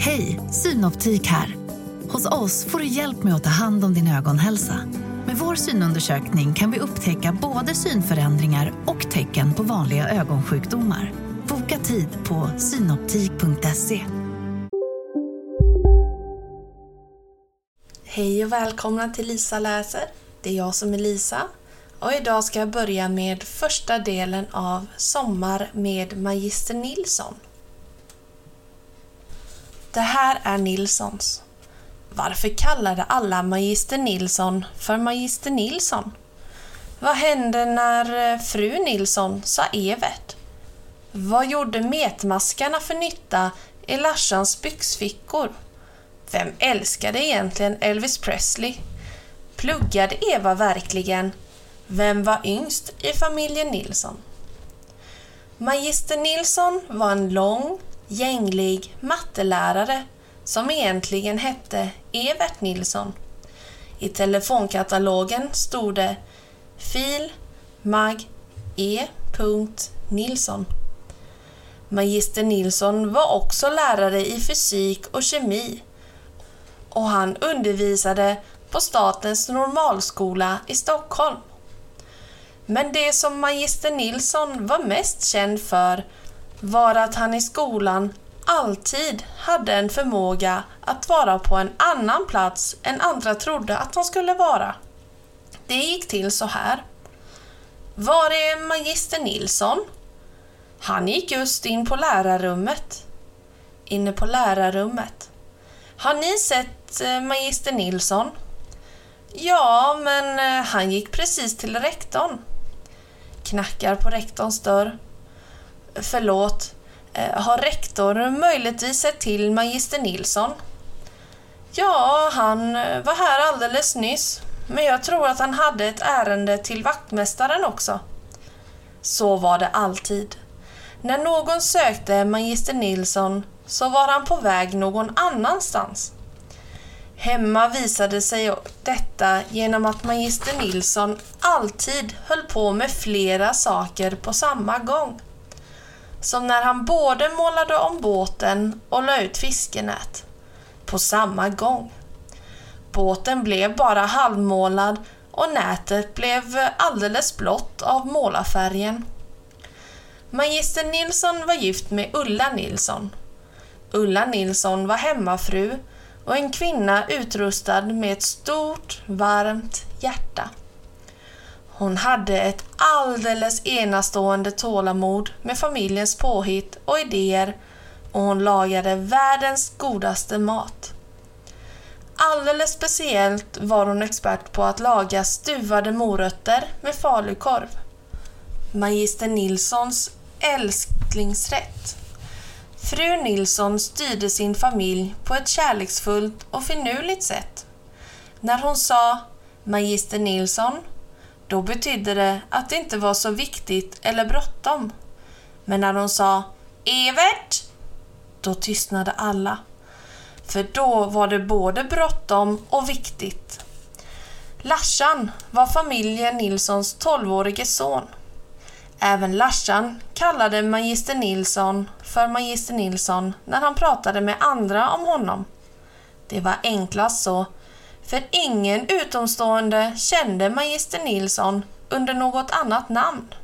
Hej, Synoptik här. Hos oss får du hjälp med att ta hand om din ögonhälsa. Med vår synundersökning kan vi upptäcka både synförändringar och tecken på vanliga ögonsjukdomar. Boka tid på synoptik.se. Hej och välkomna till Lisa läser. Det är jag som är Lisa och idag ska jag börja med första delen av Sommar med Magister Nilsson. Det här är Nilssons. Varför kallade alla Magister Nilsson för Magister Nilsson? Vad hände när eh, fru Nilsson sa Evert? Vad gjorde metmaskarna för nytta i Larsans byxfickor? Vem älskade egentligen Elvis Presley? Pluggade Eva verkligen? Vem var yngst i familjen Nilsson? Magister Nilsson var en lång, gänglig mattelärare som egentligen hette Evert Nilsson. I telefonkatalogen stod det Fil Mag E. Nilsson. Magister Nilsson var också lärare i fysik och kemi och han undervisade på Statens normalskola i Stockholm. Men det som Magister Nilsson var mest känd för var att han i skolan alltid hade en förmåga att vara på en annan plats än andra trodde att han skulle vara. Det gick till så här. Var är Magister Nilsson? Han gick just in på lärarrummet. Inne på lärarrummet. Har ni sett eh, Magister Nilsson? Ja, men eh, han gick precis till rektorn. Knackar på rektorns dörr. Förlåt, eh, har rektor möjligtvis sett till Magister Nilsson? Ja, han eh, var här alldeles nyss, men jag tror att han hade ett ärende till vaktmästaren också. Så var det alltid. När någon sökte Magister Nilsson så var han på väg någon annanstans. Hemma visade sig detta genom att magister Nilsson alltid höll på med flera saker på samma gång. Som när han både målade om båten och la ut fiskenät. På samma gång. Båten blev bara halvmålad och nätet blev alldeles blått av målarfärgen. Magister Nilsson var gift med Ulla Nilsson. Ulla Nilsson var hemmafru och en kvinna utrustad med ett stort, varmt hjärta. Hon hade ett alldeles enastående tålamod med familjens påhitt och idéer och hon lagade världens godaste mat. Alldeles speciellt var hon expert på att laga stuvade morötter med falukorv. Magister Nilssons älsklingsrätt. Fru Nilsson styrde sin familj på ett kärleksfullt och finurligt sätt. När hon sa Magister Nilsson, då betydde det att det inte var så viktigt eller bråttom. Men när hon sa Evert, då tystnade alla. För då var det både bråttom och viktigt. Larsan var familjen Nilssons 12-årige son. Även Larsan kallade Magister Nilsson för Magister Nilsson när han pratade med andra om honom. Det var enklast så, för ingen utomstående kände Magister Nilsson under något annat namn.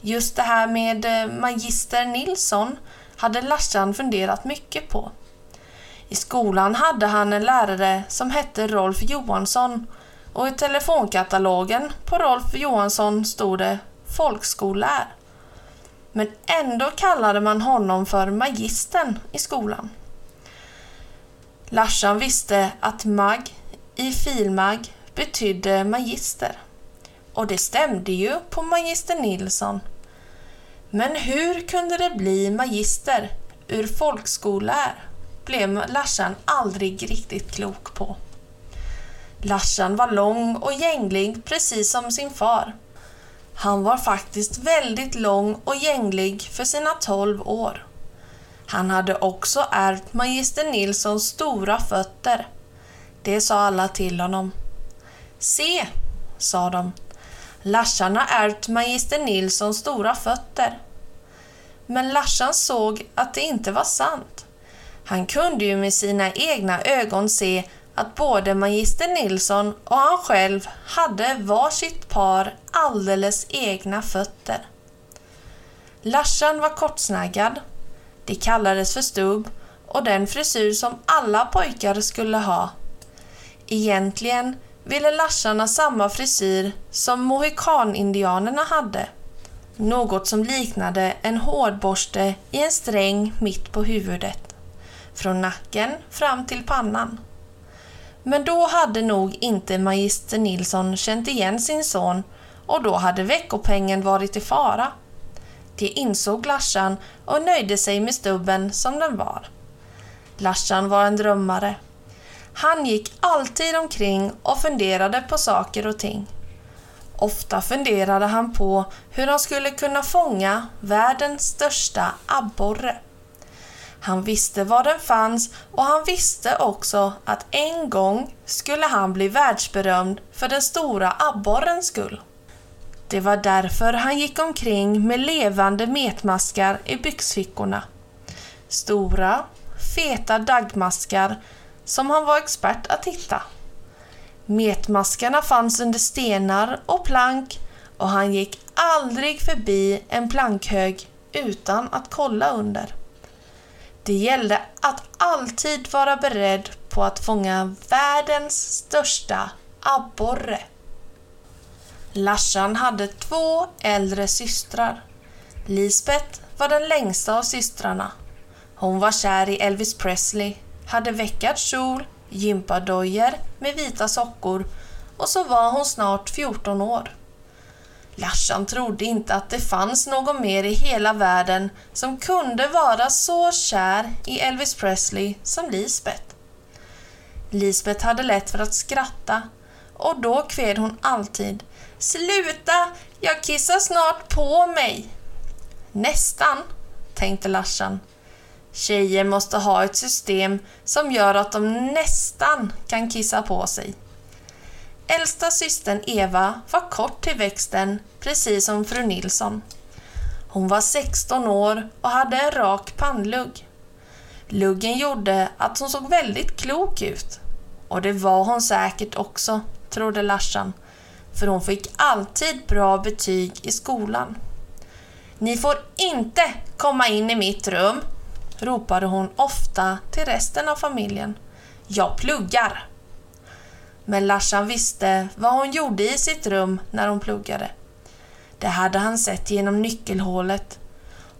Just det här med eh, Magister Nilsson hade Larsan funderat mycket på. I skolan hade han en lärare som hette Rolf Johansson och i telefonkatalogen på Rolf Johansson stod det folkskollär. Men ändå kallade man honom för magistern i skolan. Larsan visste att mag i filmag betydde magister. Och det stämde ju på magister Nilsson. Men hur kunde det bli magister ur folkskollär? blev Larsan aldrig riktigt klok på. Larsan var lång och gänglig precis som sin far han var faktiskt väldigt lång och gänglig för sina 12 år. Han hade också ärvt magister Nilssons stora fötter. Det sa alla till honom. Se, sa de. Larsan har ärvt magister Nilssons stora fötter. Men Larsan såg att det inte var sant. Han kunde ju med sina egna ögon se att både magister Nilsson och han själv hade varsitt par alldeles egna fötter. Larsan var kortsnaggad. Det kallades för stubb och den frisyr som alla pojkar skulle ha. Egentligen ville Larsan ha samma frisyr som mohikanindianerna hade. Något som liknade en hårborste i en sträng mitt på huvudet. Från nacken fram till pannan. Men då hade nog inte magister Nilsson känt igen sin son och då hade veckopengen varit i fara. Det insåg Larsan och nöjde sig med stubben som den var. Larsan var en drömmare. Han gick alltid omkring och funderade på saker och ting. Ofta funderade han på hur han skulle kunna fånga världens största abborre. Han visste var den fanns och han visste också att en gång skulle han bli världsberömd för den stora abborrens skull. Det var därför han gick omkring med levande metmaskar i byxfickorna. Stora, feta daggmaskar som han var expert att hitta. Metmaskarna fanns under stenar och plank och han gick aldrig förbi en plankhög utan att kolla under. Det gällde att alltid vara beredd på att fånga världens största abborre. Larsan hade två äldre systrar. Lisbeth var den längsta av systrarna. Hon var kär i Elvis Presley, hade veckad kjol, gympadojor med vita sockor och så var hon snart 14 år. Larsan trodde inte att det fanns någon mer i hela världen som kunde vara så kär i Elvis Presley som Lisbeth. Lisbeth hade lätt för att skratta och då kved hon alltid Sluta! Jag kissar snart på mig! Nästan, tänkte Larsan. Tjejer måste ha ett system som gör att de nästan kan kissa på sig. Äldsta systern Eva var kort till växten, precis som fru Nilsson. Hon var 16 år och hade en rak pannlugg. Luggen gjorde att hon såg väldigt klok ut. Och det var hon säkert också, trodde Larsan, för hon fick alltid bra betyg i skolan. Ni får inte komma in i mitt rum, ropade hon ofta till resten av familjen. Jag pluggar! Men Larsan visste vad hon gjorde i sitt rum när hon pluggade. Det hade han sett genom nyckelhålet.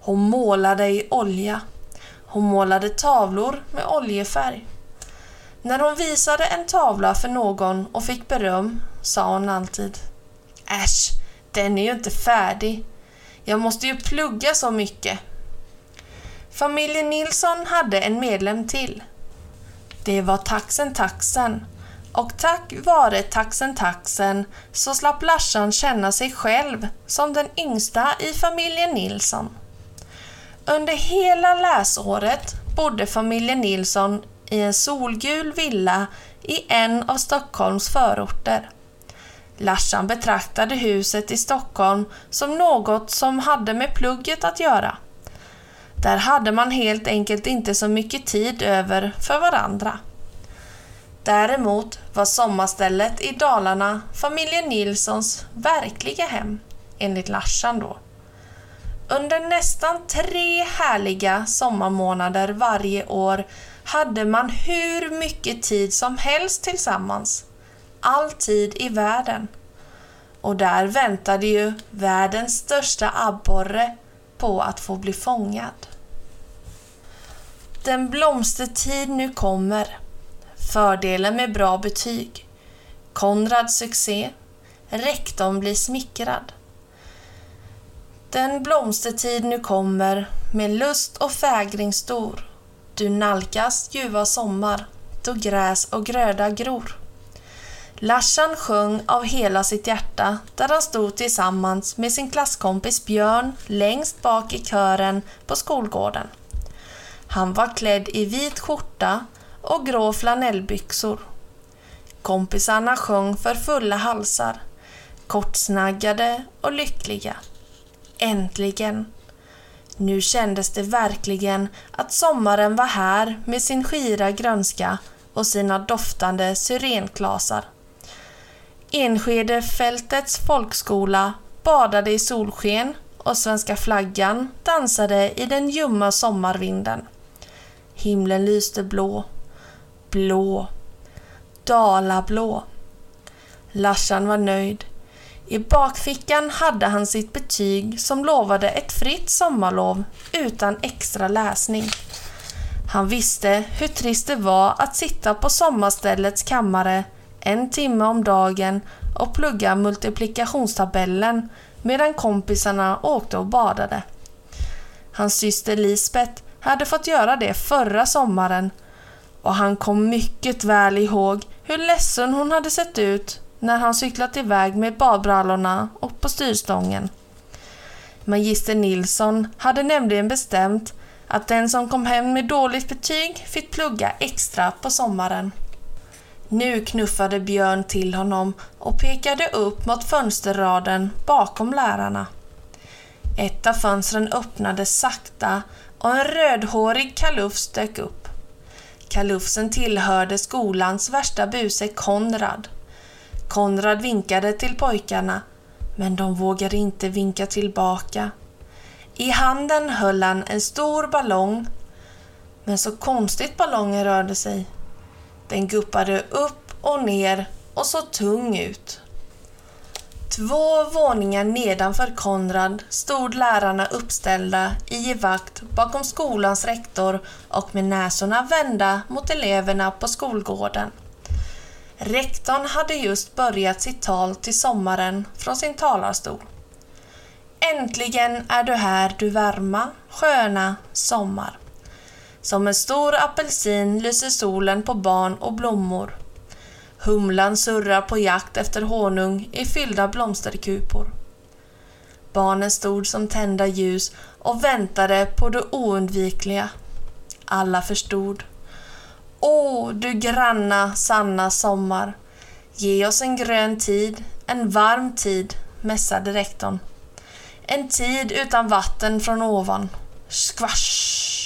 Hon målade i olja. Hon målade tavlor med oljefärg. När hon visade en tavla för någon och fick beröm sa hon alltid Äsch, den är ju inte färdig. Jag måste ju plugga så mycket. Familjen Nilsson hade en medlem till. Det var taxen Taxen och tack vare taxen Taxen så slapp Larsan känna sig själv som den yngsta i familjen Nilsson. Under hela läsåret bodde familjen Nilsson i en solgul villa i en av Stockholms förorter. Larsan betraktade huset i Stockholm som något som hade med plugget att göra. Där hade man helt enkelt inte så mycket tid över för varandra. Däremot var sommarstället i Dalarna familjen Nilssons verkliga hem, enligt Larsan då. Under nästan tre härliga sommarmånader varje år hade man hur mycket tid som helst tillsammans. All tid i världen. Och där väntade ju världens största abborre på att få bli fångad. Den blomstertid nu kommer. Fördelen med bra betyg. Konrads succé. Rektorn blir smickrad. Den blomstertid nu kommer med lust och fägring stor. Du nalkas ljuva sommar då gräs och gröda gror. Larsan sjöng av hela sitt hjärta där han stod tillsammans med sin klasskompis Björn längst bak i kören på skolgården. Han var klädd i vit skjorta och grå flanellbyxor. Kompisarna sjöng för fulla halsar, kortsnaggade och lyckliga. Äntligen! Nu kändes det verkligen att sommaren var här med sin skira grönska och sina doftande syrenklasar. Enskedefältets folkskola badade i solsken och svenska flaggan dansade i den ljumma sommarvinden. Himlen lyste blå, blå, dalablå. Larsan var nöjd. I bakfickan hade han sitt betyg som lovade ett fritt sommarlov utan extra läsning. Han visste hur trist det var att sitta på sommarställets kammare en timme om dagen och plugga multiplikationstabellen medan kompisarna åkte och badade. Hans syster Lisbeth hade fått göra det förra sommaren och han kom mycket väl ihåg hur ledsen hon hade sett ut när han cyklat iväg med badbrallorna och på styrstången. Magister Nilsson hade nämligen bestämt att den som kom hem med dåligt betyg fick plugga extra på sommaren. Nu knuffade Björn till honom och pekade upp mot fönsterraden bakom lärarna. Ett av fönstren öppnades sakta och en rödhårig kalufs dök upp. Kalufsen tillhörde skolans värsta buse Konrad. Konrad vinkade till pojkarna, men de vågade inte vinka tillbaka. I handen höll han en stor ballong, men så konstigt ballongen rörde sig. Den guppade upp och ner och såg tung ut. Två våningar nedanför Konrad stod lärarna uppställda i givakt bakom skolans rektor och med näsorna vända mot eleverna på skolgården. Rektorn hade just börjat sitt tal till sommaren från sin talarstol. Äntligen är du här du varma, sköna sommar. Som en stor apelsin lyser solen på barn och blommor. Humlan surrar på jakt efter honung i fyllda blomsterkupor. Barnen stod som tända ljus och väntade på det oundvikliga. Alla förstod. Åh, du granna, sanna sommar. Ge oss en grön tid, en varm tid, mässade rektorn. En tid utan vatten från ovan. Skvash!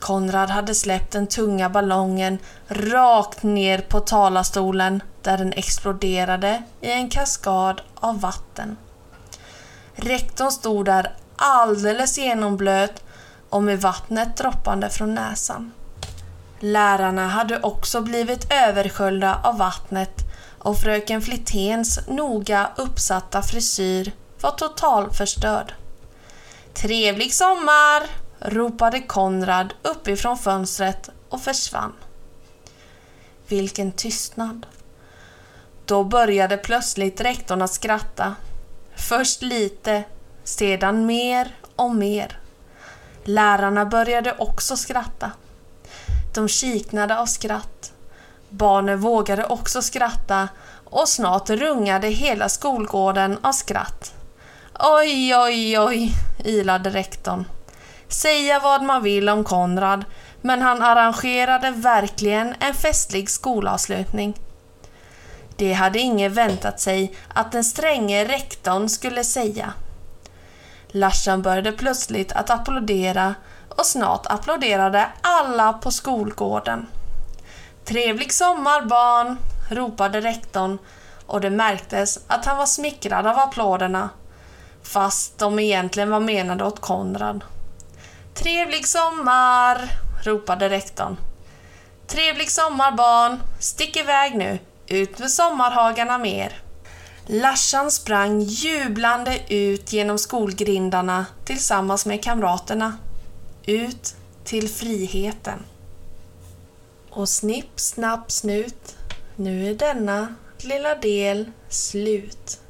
Konrad hade släppt den tunga ballongen rakt ner på talarstolen där den exploderade i en kaskad av vatten. Rektorn stod där alldeles genomblöt och med vattnet droppande från näsan. Lärarna hade också blivit översköljda av vattnet och fröken Fliténs noga uppsatta frisyr var totalförstörd. Trevlig sommar! Ropade Konrad uppifrån fönstret och försvann. Vilken tystnad. Då började plötsligt rektorn att skratta. Först lite, sedan mer och mer. Lärarna började också skratta. De kiknade av skratt. Barnen vågade också skratta och snart rungade hela skolgården av skratt. Oj, oj, oj, ilade rektorn. Säga vad man vill om Konrad, men han arrangerade verkligen en festlig skolavslutning. Det hade ingen väntat sig att den stränge rektorn skulle säga. Larsen började plötsligt att applådera och snart applåderade alla på skolgården. Trevlig sommar barn! ropade rektorn och det märktes att han var smickrad av applåderna fast de egentligen var menade åt Konrad. Trevlig sommar! ropade rektorn. Trevlig sommar barn! Stick iväg nu! Ut med sommarhagarna mer! Larsan sprang jublande ut genom skolgrindarna tillsammans med kamraterna. Ut till friheten. Och snipp, snapp, snut. Nu är denna lilla del slut.